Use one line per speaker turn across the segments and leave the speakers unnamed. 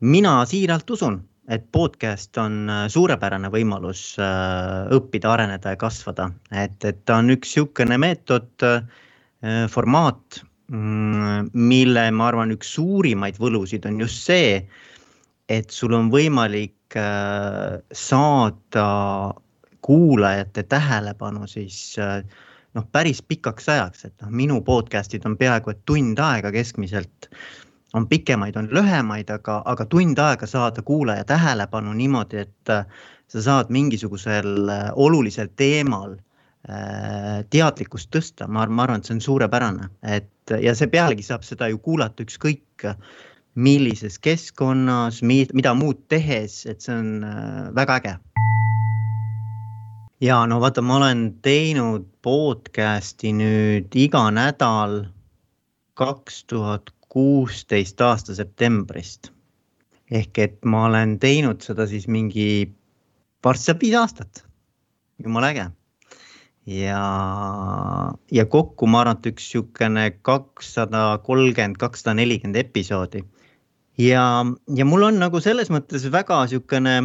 mina siiralt usun, et podcast on äh, suurepärane võimalus äh, õppida, areneda ja kasvada, et, et ta on üks niisugune meetod, äh, formaat, mm, mille ma arvan, üks suurimaid võlusid on just see, et sul on võimalik saada kuulajate tähelepanu siis noh, päris pikaks ajaks, et noh, minu podcast'id on peaaegu et tund aega keskmiselt on pikemaid, on lühemaid, aga, aga tund aega saada kuulaja tähelepanu niimoodi, et äh, sa saad mingisugusel äh, olulisel teemal äh, teadlikkust tõsta, ma, ma arvan, et see on suurepärane, et ja see pealegi saab seda ju kuulata ükskõik millises keskkonnas, mida muud tehes, et see on väga äge. ja no vaata, ma olen teinud podcast'i nüüd iga nädal kaks tuhat kuusteist aasta septembrist. ehk et ma olen teinud seda siis mingi, varsti viis aastat. jumala äge. ja, ja kokku ma arvan, et üks niisugune kakssada kolmkümmend, kakssada nelikümmend episoodi. ja, ja mul on nagu selles mõttes väga niisugune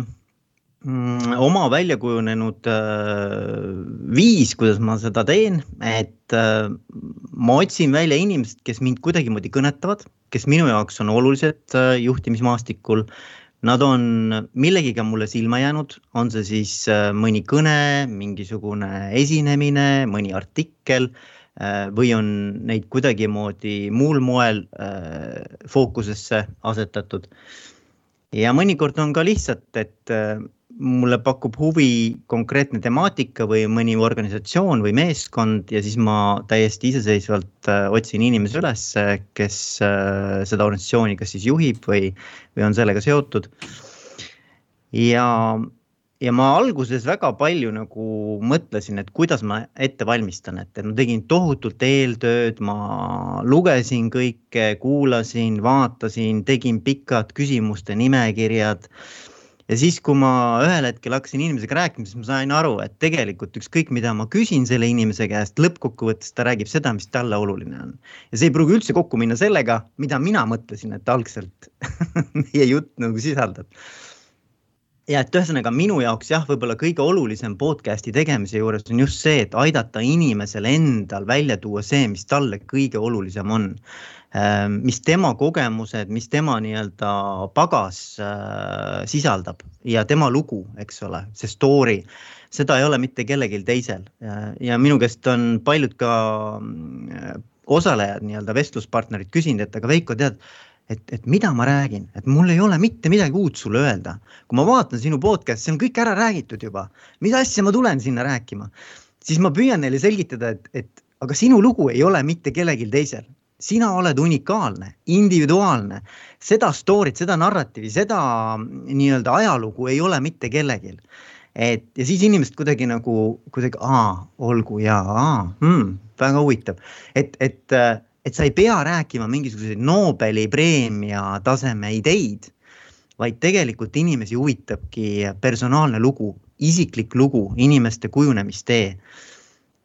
oma välja kujunenud äh, viis, kuidas ma seda teen, et äh, ma otsin välja inimesed, kes mind kuidagimoodi kõnetavad, kes minu jaoks on olulised äh, juhtimismaastikul. Nad on millegiga mulle silma jäänud, on see siis mõni kõne, mingisugune esinemine, mõni artikkel või on neid kuidagimoodi muul moel fookusesse asetatud. ja mõnikord on ka lihtsalt, et mulle pakub huvi konkreetne temaatika või mõni organisatsioon või meeskond ja siis ma täiesti iseseisvalt äh, otsin inimese üles, kes äh, seda organisatsiooni kas siis juhib või, või on sellega seotud. ja, ja ma alguses väga palju nagu mõtlesin, et kuidas ma ette valmistan, et, ma tegin tohutult eeltööd, ma lugesin kõike, kuulasin, vaatasin, tegin pikad küsimuste nimekirjad ja siis, kui ma ühel hetkel hakkasin inimesega rääkima, siis ma sain aru, et tegelikult ükskõik, mida ma küsin selle inimese käest, lõppkokkuvõttes ta räägib seda, mis talle oluline on. ja see ei pruugi üldse kokku minna sellega, mida mina mõtlesin, et algselt meie jutt nagu sisaldab. ja et ühesõnaga minu jaoks jah, võib-olla kõige olulisem podcast'i tegemise juures on just see, et aidata inimesel endal välja tuua see, mis talle kõige olulisem on mis tema kogemused, mis tema nii-öelda pagas äh, sisaldab ja tema lugu, eks ole, see story, seda ei ole mitte kellelgi teisel. Ja minu käest on paljud ka äh, osalejad, nii-öelda vestluspartnerid küsinud, et aga Veiko, tead, et, et mida ma räägin, et mul ei ole mitte midagi uut sulle öelda. kui ma vaatan sinu podcast'i, see on kõik ära räägitud juba, mis asja ma tulen sinna rääkima, siis ma püüan neile selgitada, et, et aga sinu lugu ei ole mitte kellelgi teisel sina oled unikaalne, individuaalne, seda story't, seda narratiivi, seda nii-öelda ajalugu ei ole mitte kellelgi. et ja siis inimesed kuidagi nagu kuidagi, aa, olgu ja aa hmm,, väga huvitav, et, et, et sa ei pea rääkima mingisuguseid Nobeli preemia taseme ideid, vaid tegelikult inimesi huvitabki personaalne lugu, isiklik lugu, inimeste kujunemistee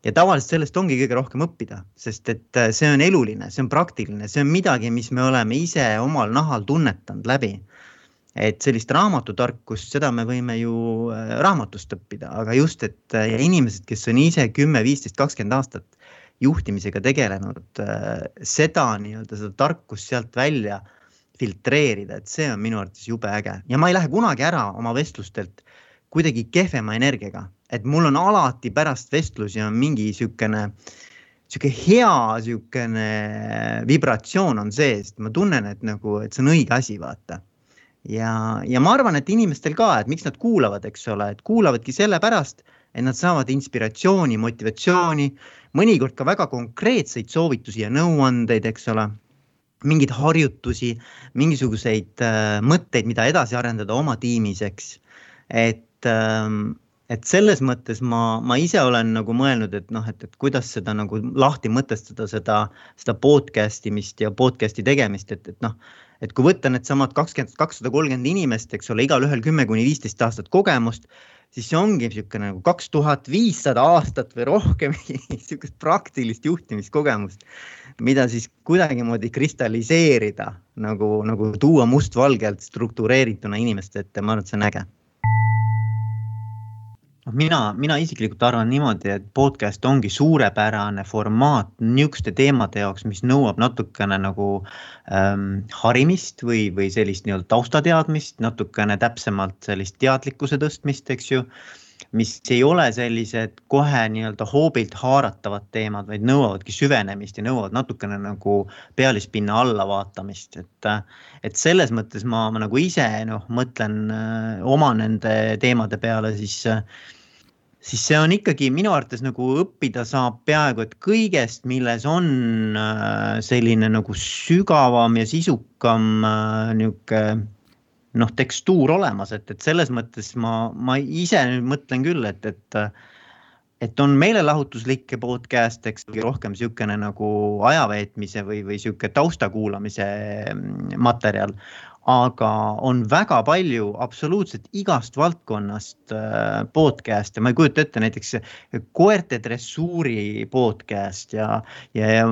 ja tavaliselt sellest ongi kõige rohkem õppida, sest et äh, see on eluline, see on praktiline, see on midagi, mis me oleme ise omal nahal tunnetanud läbi. et sellist raamatutarkust, seda me võime ju äh, raamatust õppida, aga just, et äh, inimesed, kes on ise kümme, viisteist, kakskümmend aastat juhtimisega tegelenud, seda nii-öelda seda tarkust sealt välja filtreerida, et see on minu arvates jube äge ja ma ei lähe kunagi ära oma vestlustelt kuidagi kehvema energiaga et mul on alati pärast vestlusi on mingi niisugune, niisugune hea niisugune vibratsioon on sees, ma tunnen, et nagu, et see on õige asi, vaata. ja, ja ma arvan, et inimestel ka, et miks nad kuulavad, eks ole, et kuulavadki sellepärast, et nad saavad inspiratsiooni, motivatsiooni, mõnikord ka väga konkreetseid soovitusi ja nõuandeid, eks ole mingeid harjutusi, mingisuguseid äh, mõtteid, mida edasi arendada oma tiimis, eks. et ähm, et selles mõttes ma, ma ise olen nagu mõelnud, et noh, et, et kuidas seda nagu lahti mõtestada, seda, seda podcast imist ja podcast'i tegemist, et, et noh, et kui võtta needsamad kakskümmend, kakssada kolmkümmend inimest, eks ole, igalühel kümme kuni viisteist aastat kogemust, siis see ongi niisugune nagu kaks tuhat viissada aastat või rohkem niisugust praktilist juhtimiskogemust, mida siis kuidagimoodi kristalliseerida nagu, nagu tuua mustvalgelt struktureerituna inimeste ette, ma arvan, et see on äge mina, mina isiklikult arvan niimoodi, et podcast ongi suurepärane formaat niisuguste teemade jaoks, mis nõuab natukene nagu ähm, harimist või, või sellist nii-öelda taustateadmist, natukene täpsemalt sellist teadlikkuse tõstmist, eks ju mis ei ole sellised kohe nii-öelda hoobilt haaratavad teemad, vaid nõuavadki süvenemist ja nõuavad natukene nagu pealispinna alla vaatamist, et. et selles mõttes ma, ma nagu ise noh, mõtlen öö, oma nende teemade peale, siis siis see on ikkagi minu arvates nagu õppida saab peaaegu et kõigest, milles on äh, selline nagu sügavam ja sisukam äh, niisugune noh, tekstuur olemas, et, et selles mõttes ma, ma ise nüüd mõtlen küll, et, et et on meelelahutuslikke podcast'e, eks rohkem niisugune nagu aja veetmise või, või niisugune tausta kuulamise mm, materjal aga on väga palju absoluutselt igast valdkonnast äh, podcast'e, ma ei kujuta ette näiteks koerte dressuuri podcast ja, ja, ja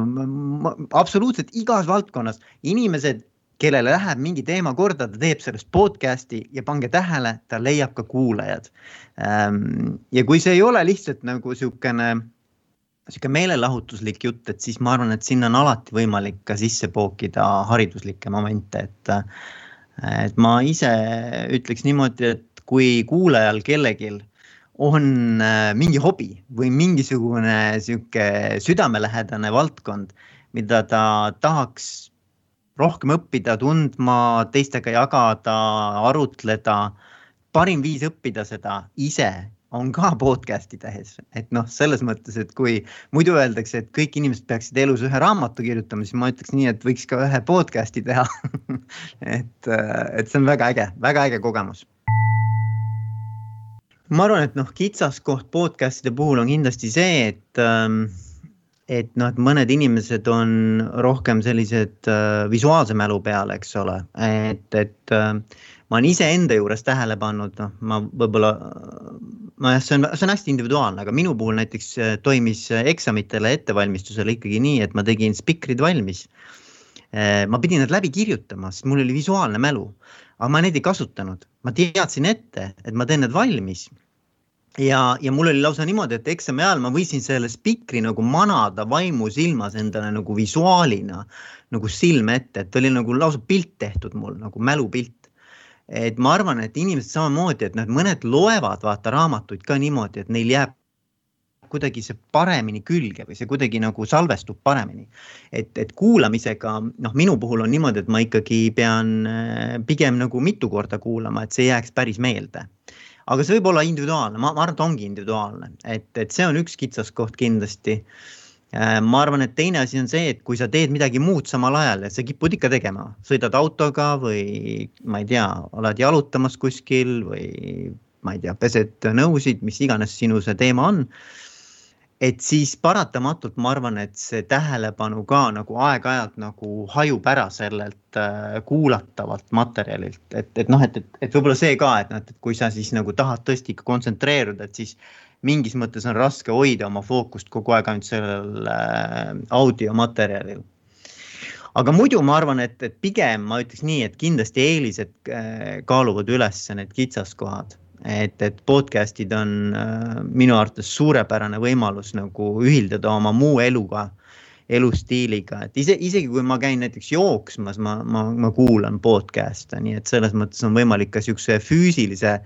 absoluutselt igas valdkonnas inimesed, kellele läheb mingi teema korda, ta teeb sellest podcast'i ja pange tähele, ta leiab ka kuulajad. Ähm, ja kui see ei ole lihtsalt nagu niisugune sihuke meelelahutuslik jutt, et siis ma arvan, et sinna on alati võimalik ka sisse pookida hariduslikke momente, et et ma ise ütleks niimoodi, et kui kuulajal kellelgi on äh, mingi hobi või mingisugune sihuke südamelähedane valdkond, mida ta tahaks rohkem õppida, tundma, teistega jagada, arutleda. parim viis õppida seda ise on ka podcast'i tehes, et noh, selles mõttes, et kui muidu öeldakse, et kõik inimesed peaksid elus ühe raamatu kirjutama, siis ma ütleks nii, et võiks ka ühe podcast'i teha. Et, et see on väga äge, väga äge kogemus. ma arvan, et noh, kitsaskoht podcast'ide puhul on kindlasti see, et ähm, et noh, et mõned inimesed on rohkem sellised äh, visuaalse mälu peal, eks ole, et, et äh, ma olen iseenda juures tähele pannud, noh, ma võib-olla nojah, see on, see on hästi individuaalne, aga minu puhul näiteks äh, toimis äh, eksamitele ettevalmistusel ikkagi nii, et ma tegin spikrid valmis. Äh, ma pidin need läbi kirjutama, sest mul oli visuaalne mälu, aga ma neid ei kasutanud, ma teadsin ette, et ma teen need valmis. ja, ja mul oli lausa niimoodi, et eksami ajal ma võisin selle spikri nagu manada vaimusilmas endale nagu visuaalina nagu silme ette, et oli nagu lausa pilt tehtud mul nagu mälupilt et ma arvan, et inimesed samamoodi, et noh, mõned loevad vaata raamatuid ka niimoodi, et neil jääb kuidagi see paremini külge või see kuidagi nagu salvestub paremini. et, et kuulamisega, noh, minu puhul on niimoodi, et ma ikkagi pean äh, pigem nagu mitu korda kuulama, et see jääks päris meelde. aga see võib olla individuaalne, ma, arvan, et ongi individuaalne, et, et see on üks kitsaskoht kindlasti ma arvan, et teine asi on see, et kui sa teed midagi muud samal ajal ja sa kipud ikka tegema, sõidad autoga või ma ei tea, oled jalutamas kuskil või ma ei tea, pesed nõusid, mis iganes sinu see teema on. Et siis paratamatult ma arvan, et see tähelepanu ka nagu aeg-ajalt nagu hajub ära sellelt äh, kuulatavalt materjalilt, et, et noh, et, et, et võib-olla see ka, et noh, et kui sa siis nagu tahad tõesti ikka kontsentreeruda, et siis mingis mõttes on raske hoida oma fookust kogu aeg ainult sellel äh, audiomaterjalil. aga muidu ma arvan, et, et pigem ma ütleks nii, et kindlasti eelised äh, kaaluvad üles need kitsaskohad et, et podcast'id on äh, minu arvates suurepärane võimalus nagu ühildada oma muu eluga, elustiiliga, et ise, isegi kui ma käin näiteks jooksmas, ma, ma, ma kuulan podcast'e, nii et selles mõttes on võimalik ka siukse füüsilise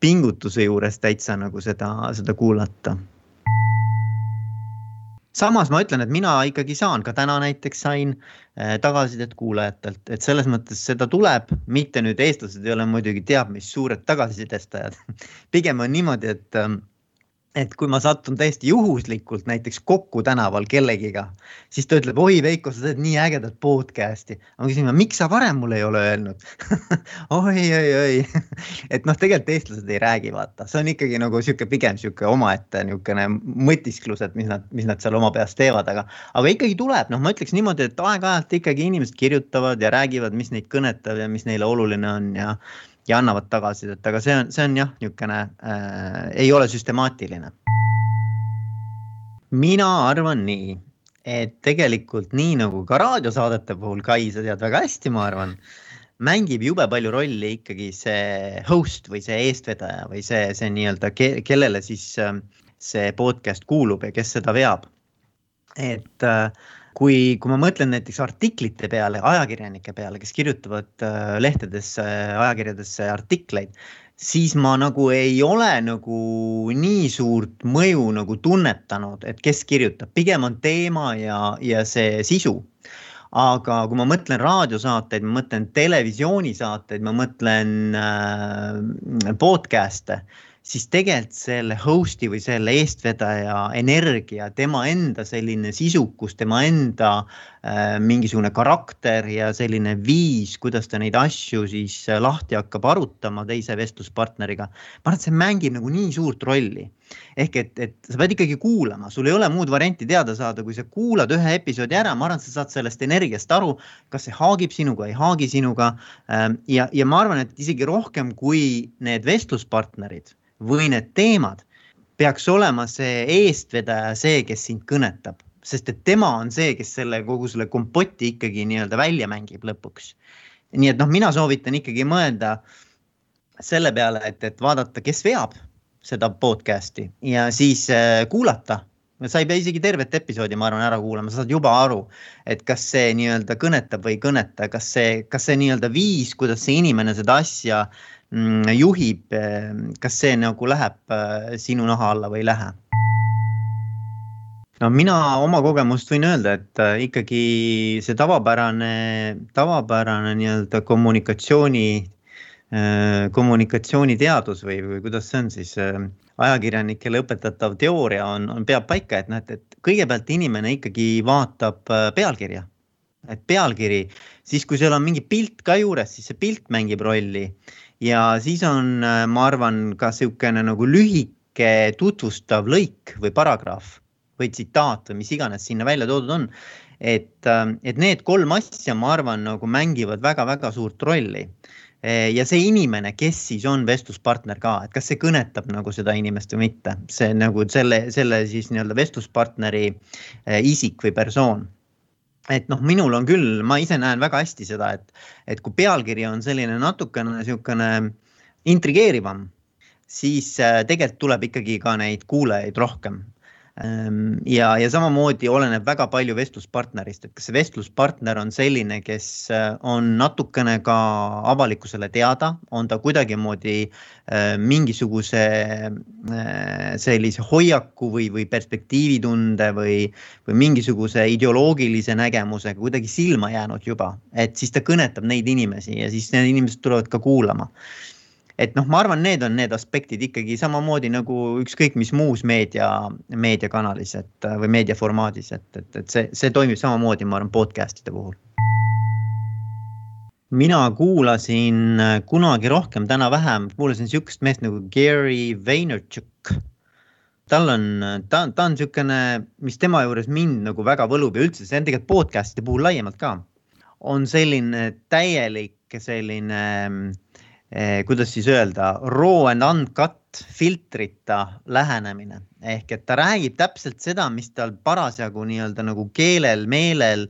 pingutuse juures täitsa nagu seda, seda kuulata. Samas ma ütlen, et mina ikkagi saan, ka täna näiteks sain äh, tagasisidet kuulajatelt, et selles mõttes seda tuleb, mitte nüüd eestlased ei ole muidugi teab mis suured tagasisidestajad. Pigem on niimoodi, et ähm, et kui ma satun täiesti juhuslikult näiteks kokku tänaval kellegiga, siis ta ütleb, oi Veiko, sa teed nii ägedat podcast'i. ma küsin, miks sa varem mulle ei ole öelnud? Oi, oi, oi. Et noh, tegelikult eestlased ei räägi, vaata, see on ikkagi nagu sihuke pigem sihuke omaette niisugune mõtisklus, et mis nad, mis nad seal oma peas teevad, aga, aga ikkagi tuleb, noh, ma ütleks niimoodi, et aeg-ajalt ikkagi inimesed kirjutavad ja räägivad, mis neid kõnetab ja mis neile oluline on ja ja annavad tagasisidet, aga see on, see on jah, niisugune äh, ei ole süstemaatiline. mina arvan nii, et tegelikult nii nagu ka raadiosaadete puhul, Kai, sa tead väga hästi, ma arvan, mängib jube palju rolli ikkagi see host või see eestvedaja või see, see nii-öelda ke, kellele siis äh, see podcast kuulub ja kes seda veab. et äh, kui, kui ma mõtlen näiteks artiklite peale, ajakirjanike peale, kes kirjutavad äh, lehtedesse, ajakirjadesse artikleid, siis ma nagu ei ole nagu nii suurt mõju nagu tunnetanud, et kes kirjutab, pigem on teema ja, ja see sisu. Aga kui ma mõtlen raadiosaateid, ma mõtlen televisioonisaateid, ma mõtlen äh, podcast'e, siis tegelikult selle host'i või selle eestvedaja energia, tema enda selline sisukus, tema enda äh, mingisugune karakter ja selline viis, kuidas ta neid asju siis äh, lahti hakkab arutama teise vestluspartneriga. ma arvan, et see mängib nagu nii suurt rolli. ehk et, et sa pead ikkagi kuulama, sul ei ole muud varianti teada saada, kui sa kuulad ühe episoodi ära, ma arvan, et sa saad sellest energiast aru, kas see haagib sinuga, ei haagi sinuga. Ähm, ja, ja ma arvan, et isegi rohkem kui need vestluspartnerid või need teemad, peaks olema see eestvedaja, see, kes sind kõnetab, sest et tema on see, kes selle kogu selle kompoti ikkagi nii-öelda välja mängib lõpuks. nii et noh, mina soovitan ikkagi mõelda selle peale, et, et vaadata, kes veab seda podcast'i ja siis äh, kuulata. Sa ei pea isegi tervet episoodi, ma arvan, ära kuulama, sa saad juba aru, et kas see nii-öelda kõnetab või ei kõneta, kas see, kas see nii-öelda viis, kuidas see inimene seda asja juhib, eh, kas see nagu läheb eh, sinu naha alla või ei lähe? no mina oma kogemust võin öelda, et eh, ikkagi see tavapärane, tavapärane nii-öelda kommunikatsiooni, kommunikatsiooniteadus või, või kuidas see on siis, ajakirjanikele õpetatav teooria on, on, peab paika, et noh, et, et kõigepealt inimene ikkagi vaatab pealkirja. et pealkiri, siis kui seal on mingi pilt ka juures, siis see pilt mängib rolli. Ja siis on, äh, ma arvan, ka niisugune nagu lühike tutvustav lõik või paragrahv või tsitaat või mis iganes sinna välja toodud on. et, äh, et need kolm asja, ma arvan, nagu mängivad väga-väga suurt rolli. E, ja see inimene, kes siis on vestluspartner ka, et kas see kõnetab nagu seda inimest või mitte, see nagu selle, selle siis nii-öelda vestluspartneri e, isik või persoon et noh, minul on küll, ma ise näen väga hästi seda, et, et kui pealkiri on selline natukene niisugune intrigeerivam, siis äh, tegelikult tuleb ikkagi ka neid kuulajaid rohkem. Ehm, ja, ja samamoodi oleneb väga palju vestluspartnerist, et kas see vestluspartner on selline, kes äh, on natukene ka avalikkusele teada, on ta kuidagimoodi äh, mingisuguse äh, sellise hoiaku või, või perspektiivitunde või, või mingisuguse ideoloogilise nägemusega kuidagi silma jäänud juba, et siis ta kõnetab neid inimesi ja siis need inimesed tulevad ka kuulama et noh, ma arvan, need on need aspektid ikkagi samamoodi nagu ükskõik mis muus meedia, meediakanalis, et või meediaformaadis, et, et, et see, see toimib samamoodi, ma arvan, podcast'ide puhul. mina kuulasin kunagi rohkem, täna vähem, kuulasin sihukest meest nagu Gary Vaynerchuk tal on, ta, ta on niisugune, mis tema juures mind nagu väga võlub ja üldse see on tegelikult podcast'ide puhul laiemalt ka, on selline täielik selline Eh, kuidas siis öelda, raw and uncut filtrita lähenemine. Ehk et ta räägib täpselt seda, mis tal parasjagu nii-öelda nagu keelel, meelel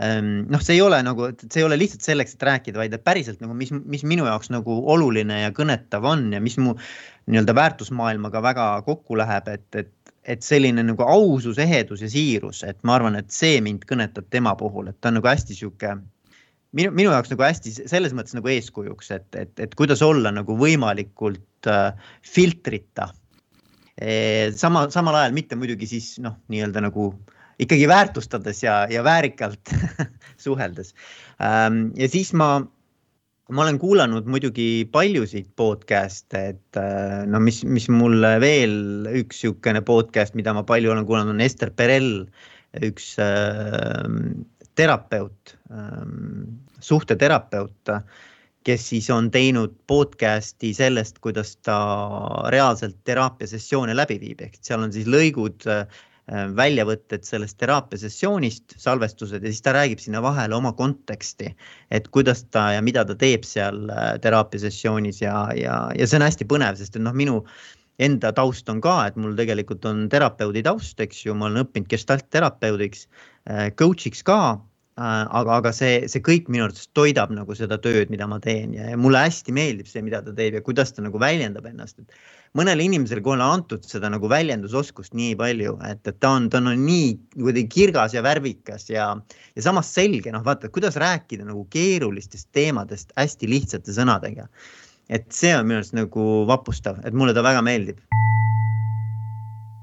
ehm, noh, see ei ole nagu, see ei ole lihtsalt selleks, et rääkida, vaid et päriselt nagu, mis, mis minu jaoks nagu oluline ja kõnetav on ja mis mu nii-öelda väärtusmaailmaga väga kokku läheb, et, et, et selline nagu ausus, ehedus ja siirus, et ma arvan, et see mind kõnetab tema puhul, et ta on nagu hästi sihuke minu, minu jaoks nagu hästi selles mõttes nagu eeskujuks, et, et, et kuidas olla nagu võimalikult äh, filtrita e,. sama, samal ajal mitte muidugi siis noh, nii-öelda nagu ikkagi väärtustades ja, ja väärikalt suheldes ähm,. ja siis ma ma olen kuulanud muidugi paljusid podcast'e, et äh, no mis, mis mulle veel üks niisugune podcast, mida ma palju olen kuulanud, on Ester Perel, üks äh, terapeut äh,, suhteterapeut, kes siis on teinud podcast'i sellest, kuidas ta reaalselt teraapiasessioone läbi viib, ehk seal on siis lõigud Äh, väljavõtted sellest teraapiasessioonist, salvestused ja siis ta räägib sinna vahele oma konteksti, et kuidas ta ja mida ta teeb seal äh, teraapiasessioonis ja, ja, ja see on hästi põnev, sest et noh, minu enda taust on ka, et mul tegelikult on terapeudi taust, eks ju, ma olen õppinud gestaltterapeudiks, äh, coach'iks ka aga, aga see, see kõik minu arvates toidab nagu seda tööd, mida ma teen ja, ja mulle hästi meeldib see, mida ta teeb ja kuidas ta nagu väljendab ennast, et mõnele inimesele, kui on antud seda nagu väljendusoskust nii palju, et, et ta on, ta on nii kuidagi kirgas ja värvikas ja, ja samas selge, noh, vaata, kuidas rääkida nagu keerulistest teemadest hästi lihtsate sõnadega. et see on minu arust nagu vapustav, et mulle ta väga meeldib